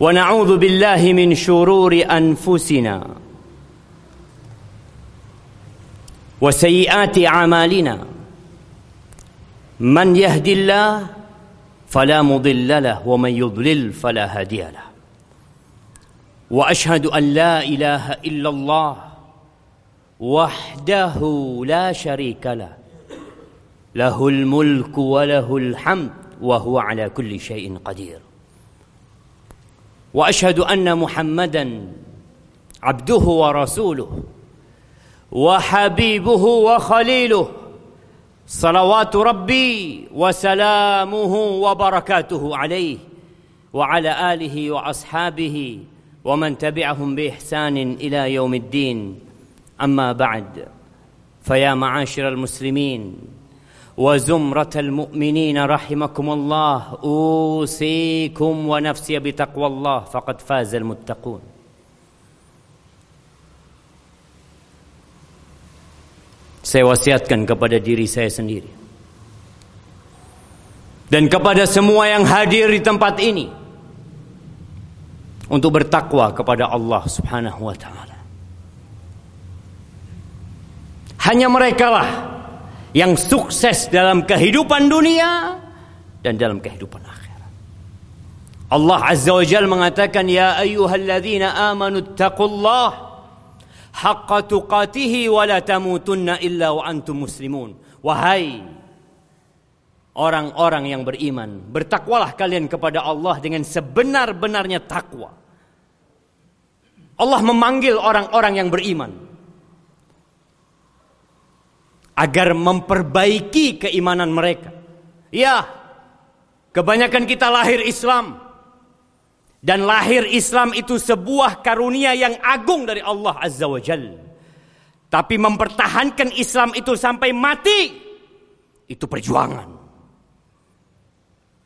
ونعوذ بالله من شرور أنفسنا وسيئات أعمالنا. من يهدي الله فلا مضل له ومن يضلل فلا هادي له. وأشهد أن لا إله إلا الله وحده لا شريك له. له الملك وله الحمد وهو على كل شيء قدير. وأشهد أن محمدا عبده ورسوله وحبيبه وخليله صلوات ربي وسلامه وبركاته عليه وعلى آله وأصحابه ومن تبعهم بإحسان إلى يوم الدين. أما بعد فيا معاشر المسلمين وزمرة المؤمنين رحمكم الله أوصيكم ونفسي بتقوى الله فقد فاز المتقون Saya wasiatkan kepada diri saya sendiri dan kepada semua yang hadir di tempat ini untuk bertakwa kepada Allah Subhanahu wa taala. Hanya merekalah yang sukses dalam kehidupan dunia dan dalam kehidupan akhirat. Allah Azza wa Jalla mengatakan ya ayyuhalladzina amanu taqullaha haqqa tuqatih wa la tamutunna illa wa antum muslimun. Wahai orang-orang yang beriman, bertakwalah kalian kepada Allah dengan sebenar-benarnya takwa. Allah memanggil orang-orang yang beriman agar memperbaiki keimanan mereka. Ya, kebanyakan kita lahir Islam. Dan lahir Islam itu sebuah karunia yang agung dari Allah Azza wa Jal. Tapi mempertahankan Islam itu sampai mati, itu perjuangan.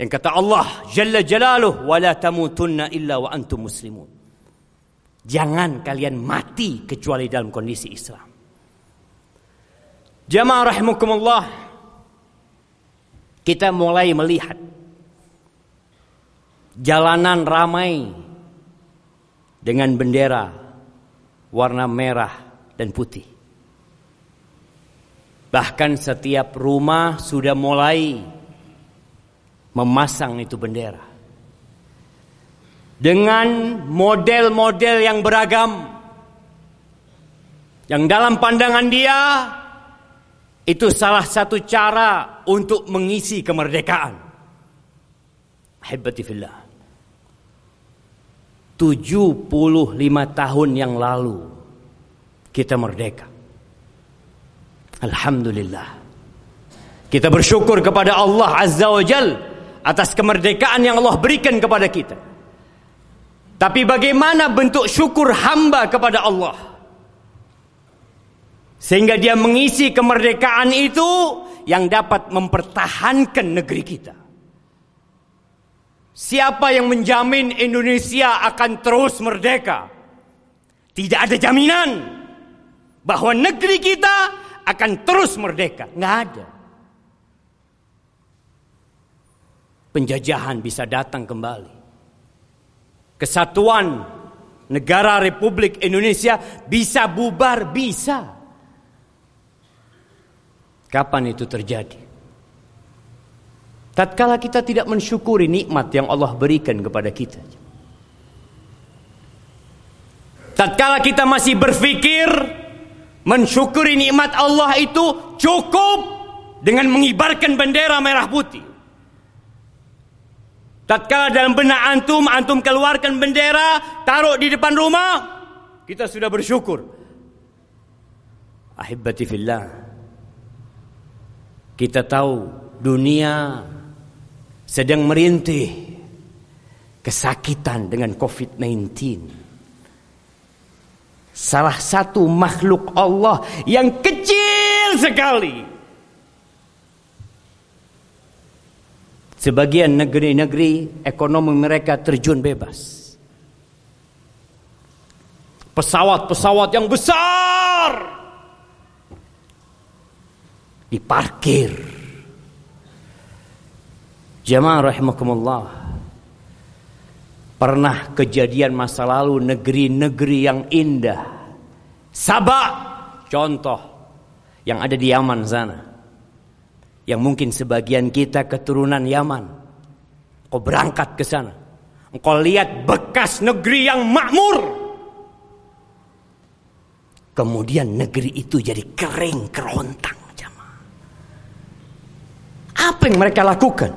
Yang kata Allah Jalla Jalaluh, وَلَا تَمُوتُنَّ إِلَّا وَأَنْتُمْ مُسْلِمُونَ Jangan kalian mati kecuali dalam kondisi Islam. Jamaah rahimakumullah. Kita mulai melihat jalanan ramai dengan bendera warna merah dan putih. Bahkan setiap rumah sudah mulai memasang itu bendera. Dengan model-model yang beragam. Yang dalam pandangan dia itu salah satu cara untuk mengisi kemerdekaan. Hebati fillah. 75 tahun yang lalu kita merdeka. Alhamdulillah. Kita bersyukur kepada Allah Azza wa Jal atas kemerdekaan yang Allah berikan kepada kita. Tapi bagaimana bentuk syukur hamba kepada Allah? Sehingga dia mengisi kemerdekaan itu yang dapat mempertahankan negeri kita. Siapa yang menjamin Indonesia akan terus merdeka? Tidak ada jaminan bahwa negeri kita akan terus merdeka. Nggak ada. Penjajahan bisa datang kembali. Kesatuan negara Republik Indonesia bisa bubar, bisa. Kapan itu terjadi? Tatkala kita tidak mensyukuri nikmat yang Allah berikan kepada kita. Tatkala kita masih berpikir mensyukuri nikmat Allah itu cukup dengan mengibarkan bendera merah putih. Tatkala dalam benak antum, antum keluarkan bendera, taruh di depan rumah, kita sudah bersyukur. Ahibati fillah. Kita tahu dunia sedang merintih kesakitan dengan COVID-19. Salah satu makhluk Allah yang kecil sekali. Sebagian negeri-negeri ekonomi mereka terjun bebas. Pesawat-pesawat yang besar diparkir. Jamaah rahimakumullah. Pernah kejadian masa lalu negeri-negeri yang indah. Sabak contoh yang ada di Yaman sana. Yang mungkin sebagian kita keturunan Yaman. Kau berangkat ke sana. Engkau lihat bekas negeri yang makmur. Kemudian negeri itu jadi kering kerontang. Apa yang mereka lakukan?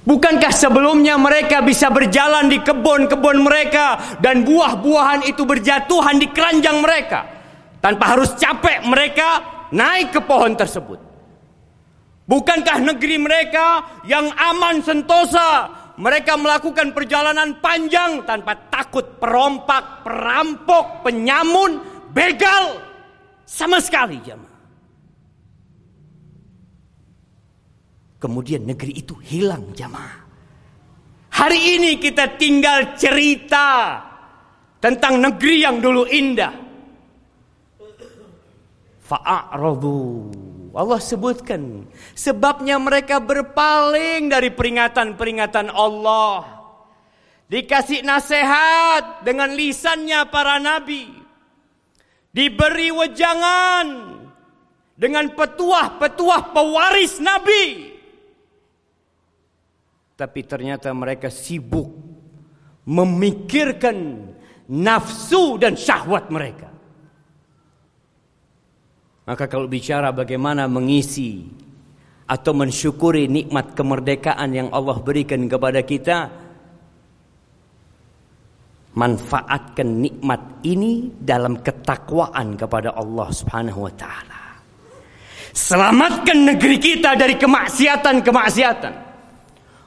Bukankah sebelumnya mereka bisa berjalan di kebun-kebun mereka dan buah-buahan itu berjatuhan di keranjang mereka tanpa harus capek mereka naik ke pohon tersebut? Bukankah negeri mereka yang aman sentosa mereka melakukan perjalanan panjang tanpa takut perompak, perampok, penyamun, begal sama sekali jemaah. Kemudian negeri itu hilang jamaah. Hari ini kita tinggal cerita tentang negeri yang dulu indah. Fa'aradu. Allah sebutkan sebabnya mereka berpaling dari peringatan-peringatan Allah. Dikasih nasihat dengan lisannya para nabi. Diberi wejangan dengan petuah-petuah pewaris nabi. Tapi ternyata mereka sibuk memikirkan nafsu dan syahwat mereka. Maka kalau bicara bagaimana mengisi atau mensyukuri nikmat kemerdekaan yang Allah berikan kepada kita, manfaatkan nikmat ini dalam ketakwaan kepada Allah Subhanahu wa taala. Selamatkan negeri kita dari kemaksiatan-kemaksiatan.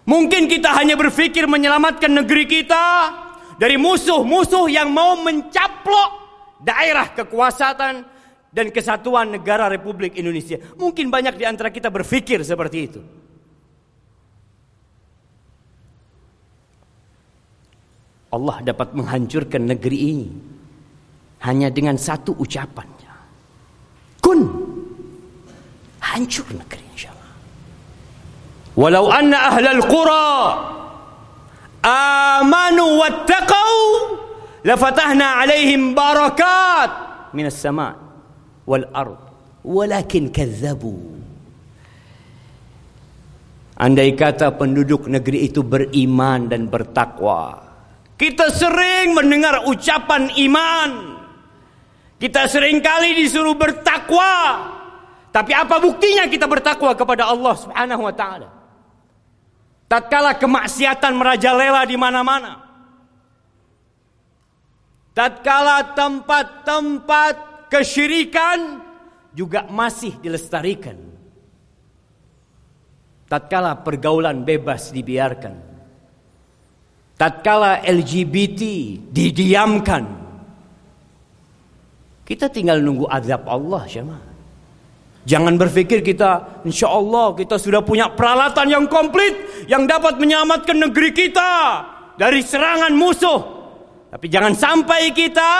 Mungkin kita hanya berpikir menyelamatkan negeri kita dari musuh-musuh yang mau mencaplok daerah kekuasaan dan kesatuan negara Republik Indonesia. Mungkin banyak di antara kita berpikir seperti itu. Allah dapat menghancurkan negeri ini hanya dengan satu ucapannya. Kun hancur negeri. Walau anna ahlal qura amanu wattaqau lafatahna alaihim barakat minas sama wal ard. Walakin kazzabu Andai kata penduduk negeri itu beriman dan bertakwa Kita sering mendengar ucapan iman. Kita sering kali disuruh bertakwa. Tapi apa buktinya kita bertakwa kepada Allah subhanahu wa ta'ala tatkala kemaksiatan merajalela di mana-mana. Tatkala tempat-tempat kesyirikan juga masih dilestarikan. Tatkala pergaulan bebas dibiarkan. Tatkala LGBT didiamkan. Kita tinggal nunggu azab Allah, syamah. Jangan berpikir kita insya Allah kita sudah punya peralatan yang komplit yang dapat menyelamatkan negeri kita dari serangan musuh. Tapi jangan sampai kita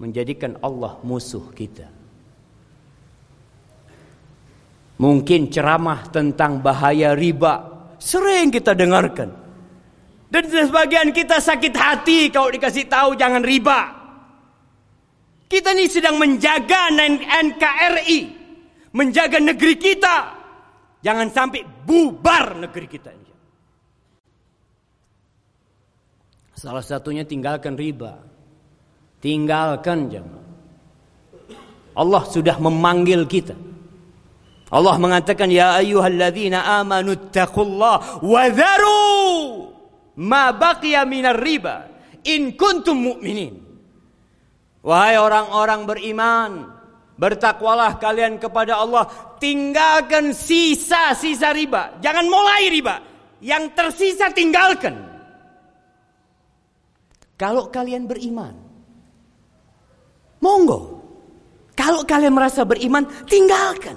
menjadikan Allah musuh kita. Mungkin ceramah tentang bahaya riba sering kita dengarkan. Dan sebagian kita sakit hati kalau dikasih tahu jangan riba. Kita ini sedang menjaga NKRI, menjaga negeri kita. Jangan sampai bubar negeri kita. Salah satunya tinggalkan riba. Tinggalkan jemaah. Allah sudah memanggil kita. Allah mengatakan ya ayyuhalladzina amanu taqullah wa dharu ma baqiya minar riba in kuntum mu'minin. Wahai orang-orang beriman, bertakwalah kalian kepada Allah, tinggalkan sisa-sisa riba. Jangan mulai riba, yang tersisa tinggalkan. Kalau kalian beriman, monggo. Kalau kalian merasa beriman, tinggalkan.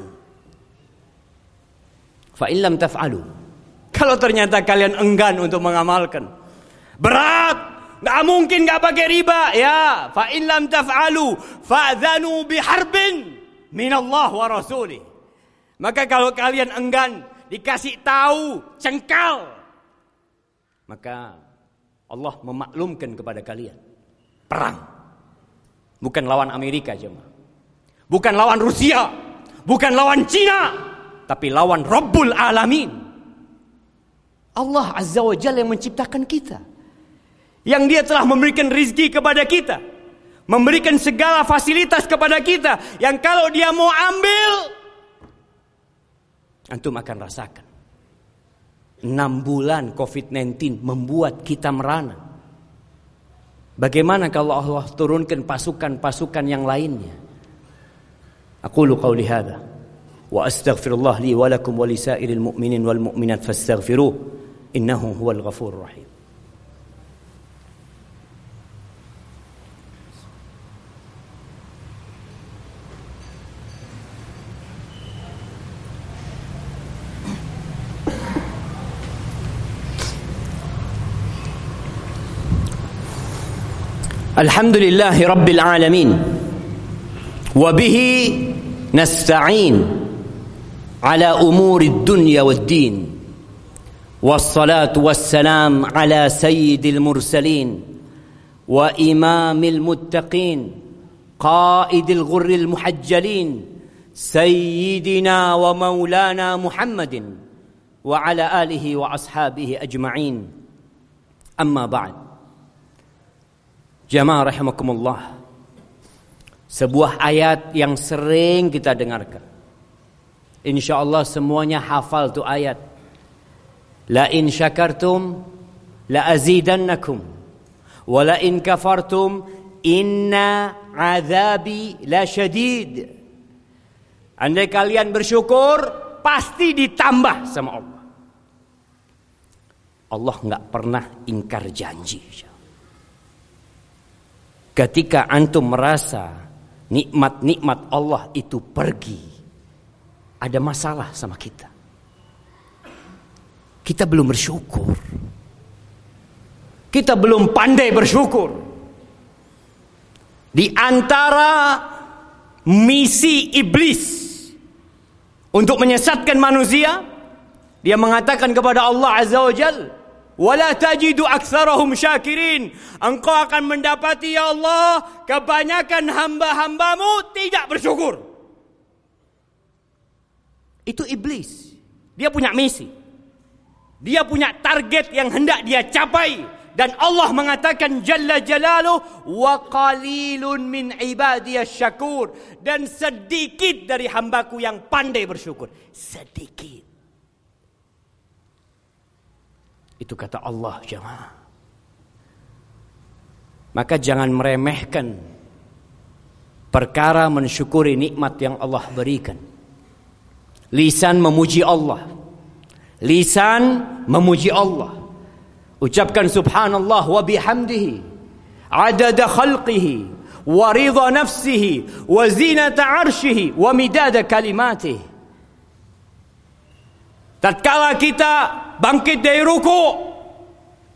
Taf'alu. Kalau ternyata kalian enggan untuk mengamalkan, berat Gak mungkin gak pakai riba. Ya, fa in lam taf'alu fa'dhanu biharbin min Allah wa rasulih. Maka kalau kalian enggan dikasih tahu, cengkal. Maka Allah memaklumkan kepada kalian. Perang. Bukan lawan Amerika jemaah. Bukan lawan Rusia. Bukan lawan Cina. Tapi lawan Rabbul Alamin. Allah Azza wa Jalla yang menciptakan kita. Yang dia telah memberikan rizki kepada kita. Memberikan segala fasilitas kepada kita. Yang kalau dia mau ambil. Antum akan rasakan. Enam bulan COVID-19 membuat kita merana. Bagaimana kalau Allah turunkan pasukan-pasukan yang lainnya? Aku lu qawli hadha wa astaghfirullah li wa lakum wa lisairil mu'minin wal mu'minat fastaghfiruh innahu huwal ghafurur rahim. الحمد لله رب العالمين. وبه نستعين على أمور الدنيا والدين. والصلاة والسلام على سيد المرسلين وإمام المتقين قائد الغر المحجلين سيدنا ومولانا محمد وعلى آله وأصحابه أجمعين. أما بعد. Jamaah rahimakumullah. Sebuah ayat yang sering kita dengarkan. Insya Allah semuanya hafal tu ayat. La in syakartum la azidannakum. Wa la in kafartum inna azabi la syadid. Andai kalian bersyukur pasti ditambah sama Allah. Allah nggak pernah ingkar janji. Ketika antum merasa nikmat-nikmat Allah itu pergi, ada masalah sama kita. Kita belum bersyukur. Kita belum pandai bersyukur. Di antara misi iblis untuk menyesatkan manusia, dia mengatakan kepada Allah Azza wa Jalla, Wala tajidu aktsarahum syakirin. Engkau akan mendapati ya Allah kebanyakan hamba-hambamu tidak bersyukur. Itu iblis. Dia punya misi. Dia punya target yang hendak dia capai dan Allah mengatakan jalla jalaluh wa qalilun min ibadiyas syakur dan sedikit dari hambaku yang pandai bersyukur. Sedikit. Itu kata Allah jemaah. Maka jangan meremehkan perkara mensyukuri nikmat yang Allah berikan. Lisan memuji Allah. Lisan memuji Allah. Ucapkan subhanallah wa bihamdihi. Adada khalqihi. Wa ridha nafsihi. Wa zinata arshihi. Wa midada kalimatihi. Tatkala kita bangkit dari ruku,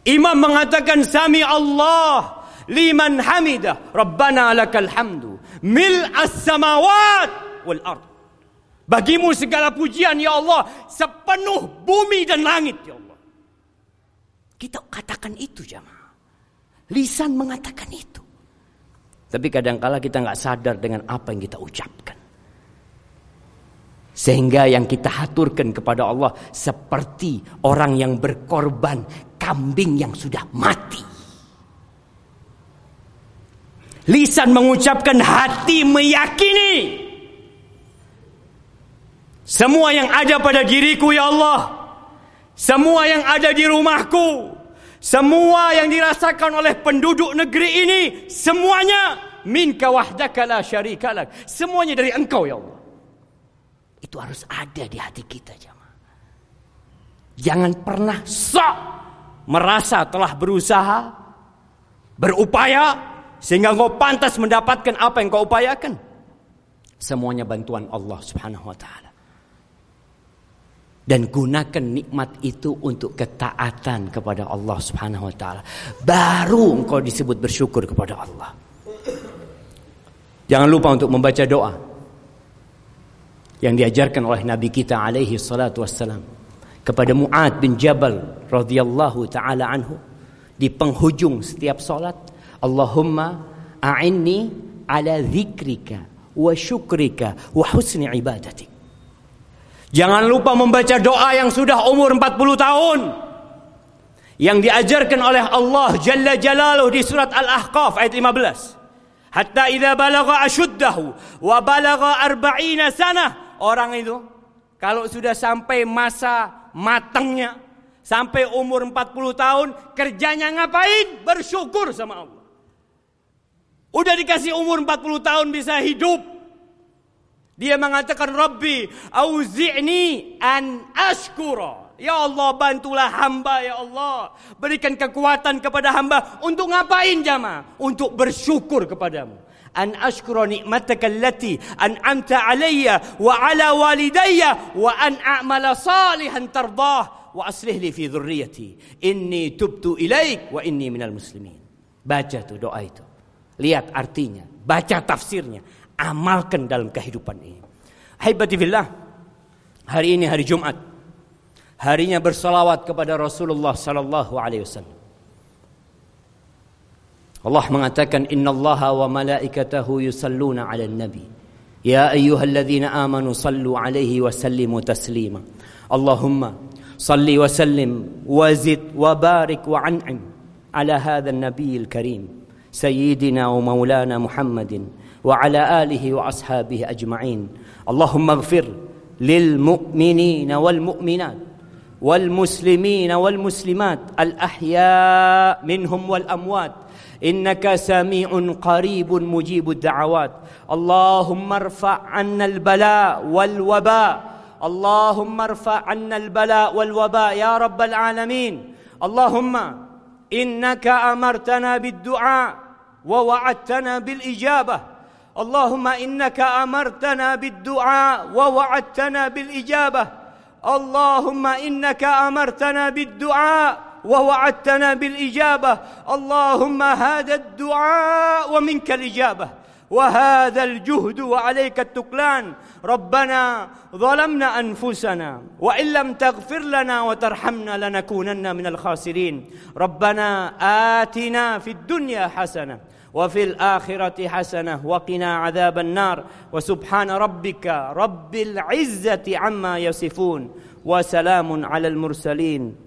imam mengatakan sami Allah liman hamidah, Rabbana lakal hamdu, mil as-samawat wal ard. Bagimu segala pujian ya Allah sepenuh bumi dan langit ya Allah. Kita katakan itu jamaah. Lisan mengatakan itu. Tapi kadangkala kita nggak sadar dengan apa yang kita ucapkan. Sehingga yang kita haturkan kepada Allah seperti orang yang berkorban kambing yang sudah mati. Lisan mengucapkan hati meyakini. Semua yang ada pada diriku ya Allah. Semua yang ada di rumahku. Semua yang dirasakan oleh penduduk negeri ini. Semuanya minka wahdaka la syarikalak. Semuanya dari engkau ya Allah. Itu harus ada di hati kita jemaah. Jangan pernah sok merasa telah berusaha, berupaya sehingga engkau pantas mendapatkan apa yang kau upayakan. Semuanya bantuan Allah Subhanahu wa taala. Dan gunakan nikmat itu untuk ketaatan kepada Allah Subhanahu wa taala. Baru engkau disebut bersyukur kepada Allah. Jangan lupa untuk membaca doa yang diajarkan oleh Nabi kita alaihi salatu wassalam. kepada Mu'ad bin Jabal radhiyallahu taala anhu di penghujung setiap salat Allahumma a'inni ala dzikrika wa syukrika wa husni ibadatik Jangan lupa membaca doa yang sudah umur 40 tahun yang diajarkan oleh Allah Jalla Jalaluh di surat Al-Ahqaf ayat 15. Hatta idza balagha ashuddahu wa balagha arba'ina sana orang itu kalau sudah sampai masa matangnya sampai umur 40 tahun kerjanya ngapain? Bersyukur sama Allah. Udah dikasih umur 40 tahun bisa hidup. Dia mengatakan Rabbi auzi'ni an ashkura. Ya Allah bantulah hamba ya Allah. Berikan kekuatan kepada hamba untuk ngapain jamaah? Untuk bersyukur kepadamu an ashkura ni'mataka allati an'amta alayya wa ala walidayya salihan tardah wa fi dhurriyyati inni tubtu ilaik wa inni muslimin baca tuh doa itu. Lihat artinya. Baca tafsirnya. Amalkan dalam kehidupan ini. Haibati hari ini hari Jumat. Harinya bersolawat kepada Rasulullah sallallahu alaihi wasallam. Allah mengatakan innallaha wa malaikatahu yusalluna 'alan nabi. Ya ayyuhalladzina amanu sallu 'alaihi wa sallimu taslima. Allahumma salli wa sallim wa zid wa barik wa an'im ala hadha an-nabiyil karim sayyidina wa maulana Muhammadin wa ala alihi wa ashabihi ajma'in. Allahumma ighfir lil mu'minina wal mu'minat والمسلمين والمسلمات الأحياء منهم والأموات إنك سميع قريب مجيب الدعوات. اللهم ارفع عنا البلاء والوباء. اللهم ارفع عنا البلاء والوباء يا رب العالمين. اللهم إنك أمرتنا بالدعاء ووعدتنا بالإجابة. اللهم إنك أمرتنا بالدعاء ووعدتنا بالإجابة. اللهم إنك أمرتنا بالدعاء ووعدتنا بالإجابة. اللهم هذا الدعاء ومنك الإجابة. وهذا الجهد وعليك التكلان. ربنا ظلمنا أنفسنا وإن لم تغفر لنا وترحمنا لنكونن من الخاسرين. ربنا آتنا في الدنيا حسنة وفي الآخرة حسنة وقنا عذاب النار. وسبحان ربك رب العزة عما يصفون. وسلام على المرسلين.